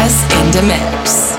Jazz in the Mix.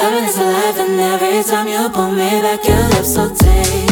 Loving this alive and every time you pull me back, your lips so tight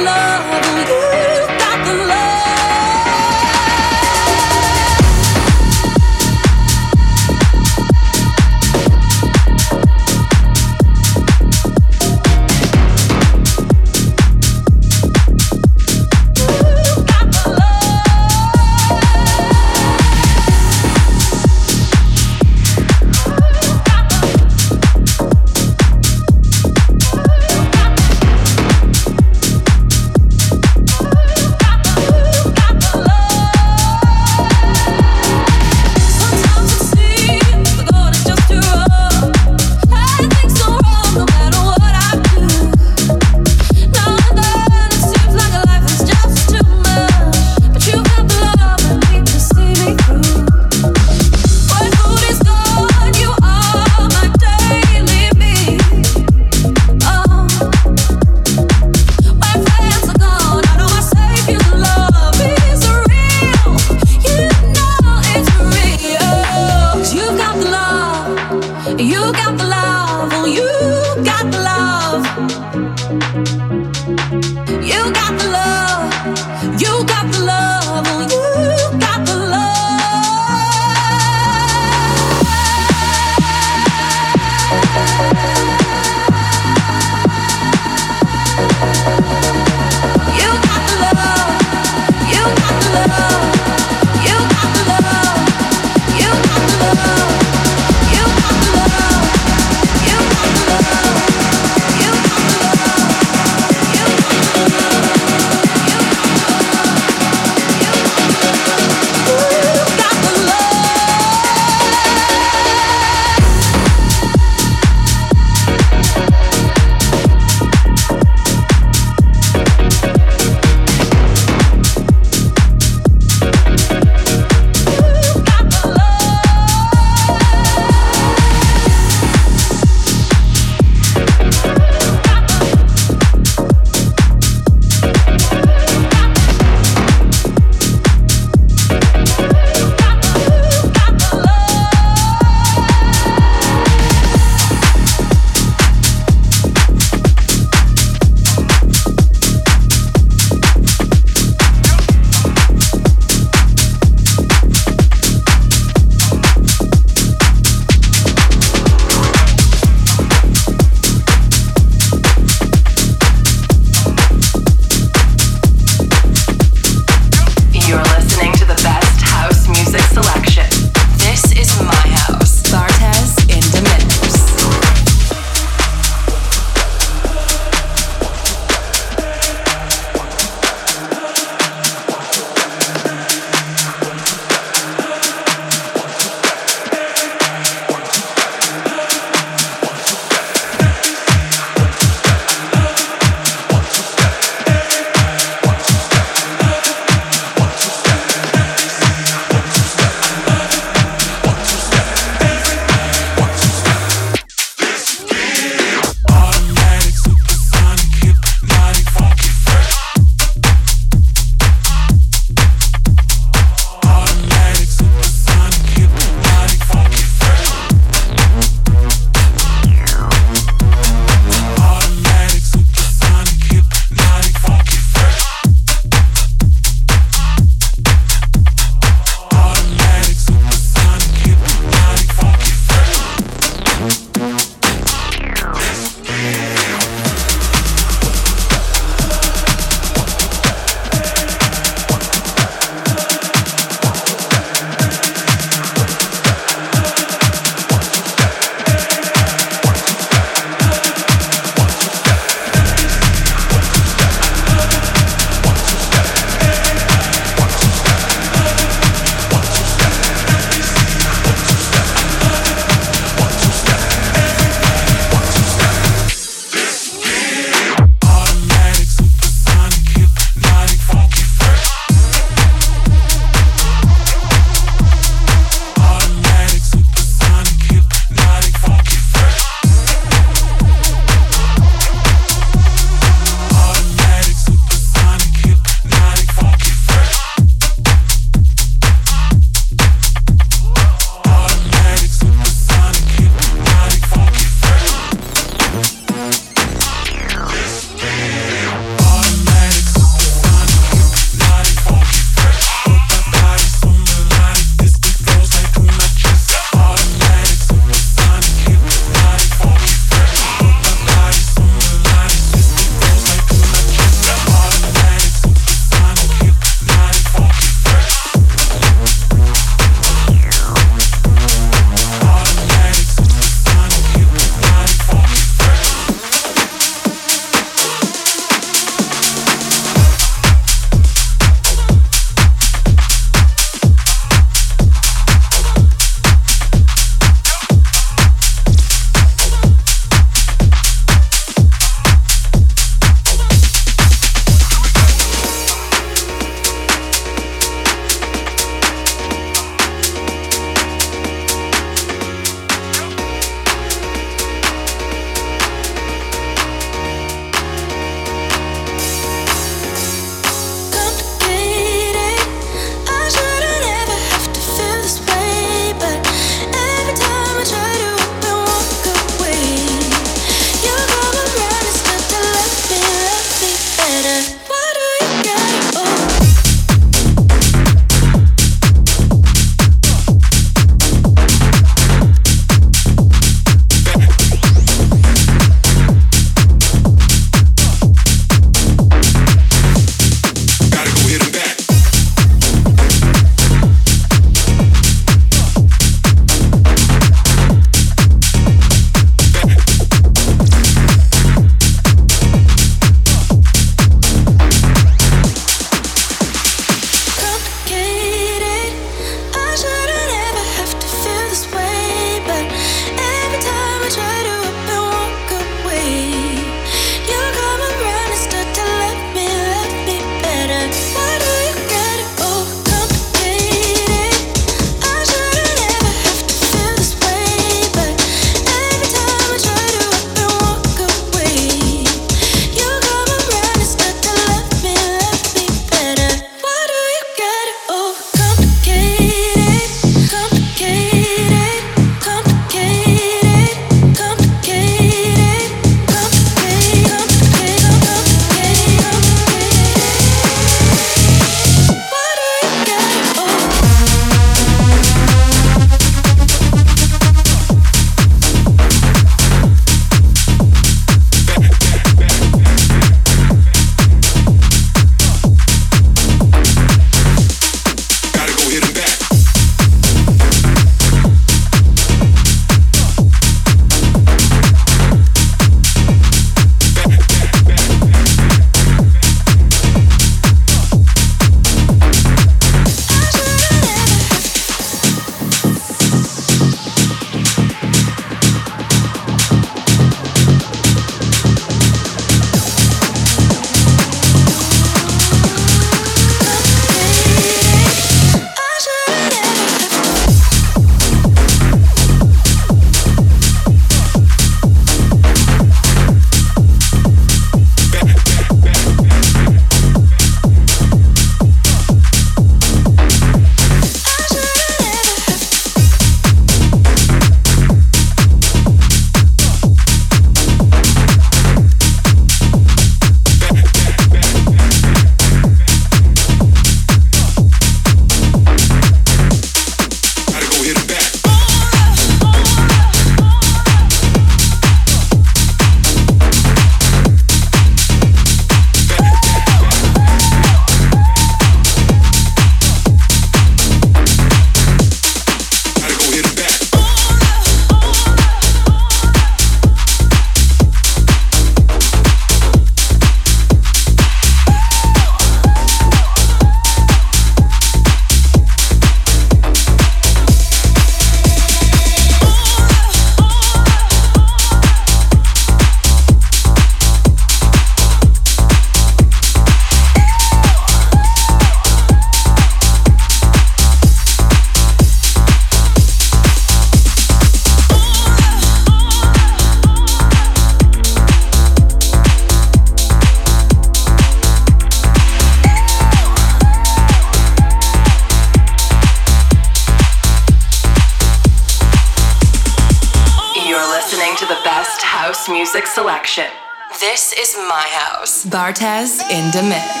Bartez in the mix.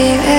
A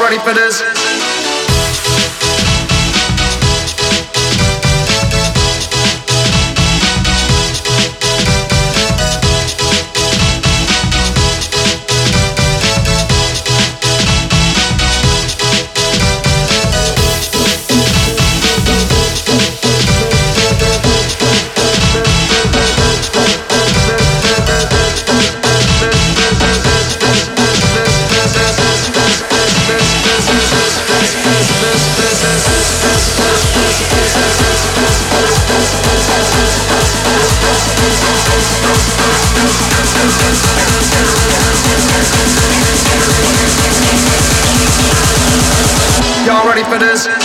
ready for this? confidence.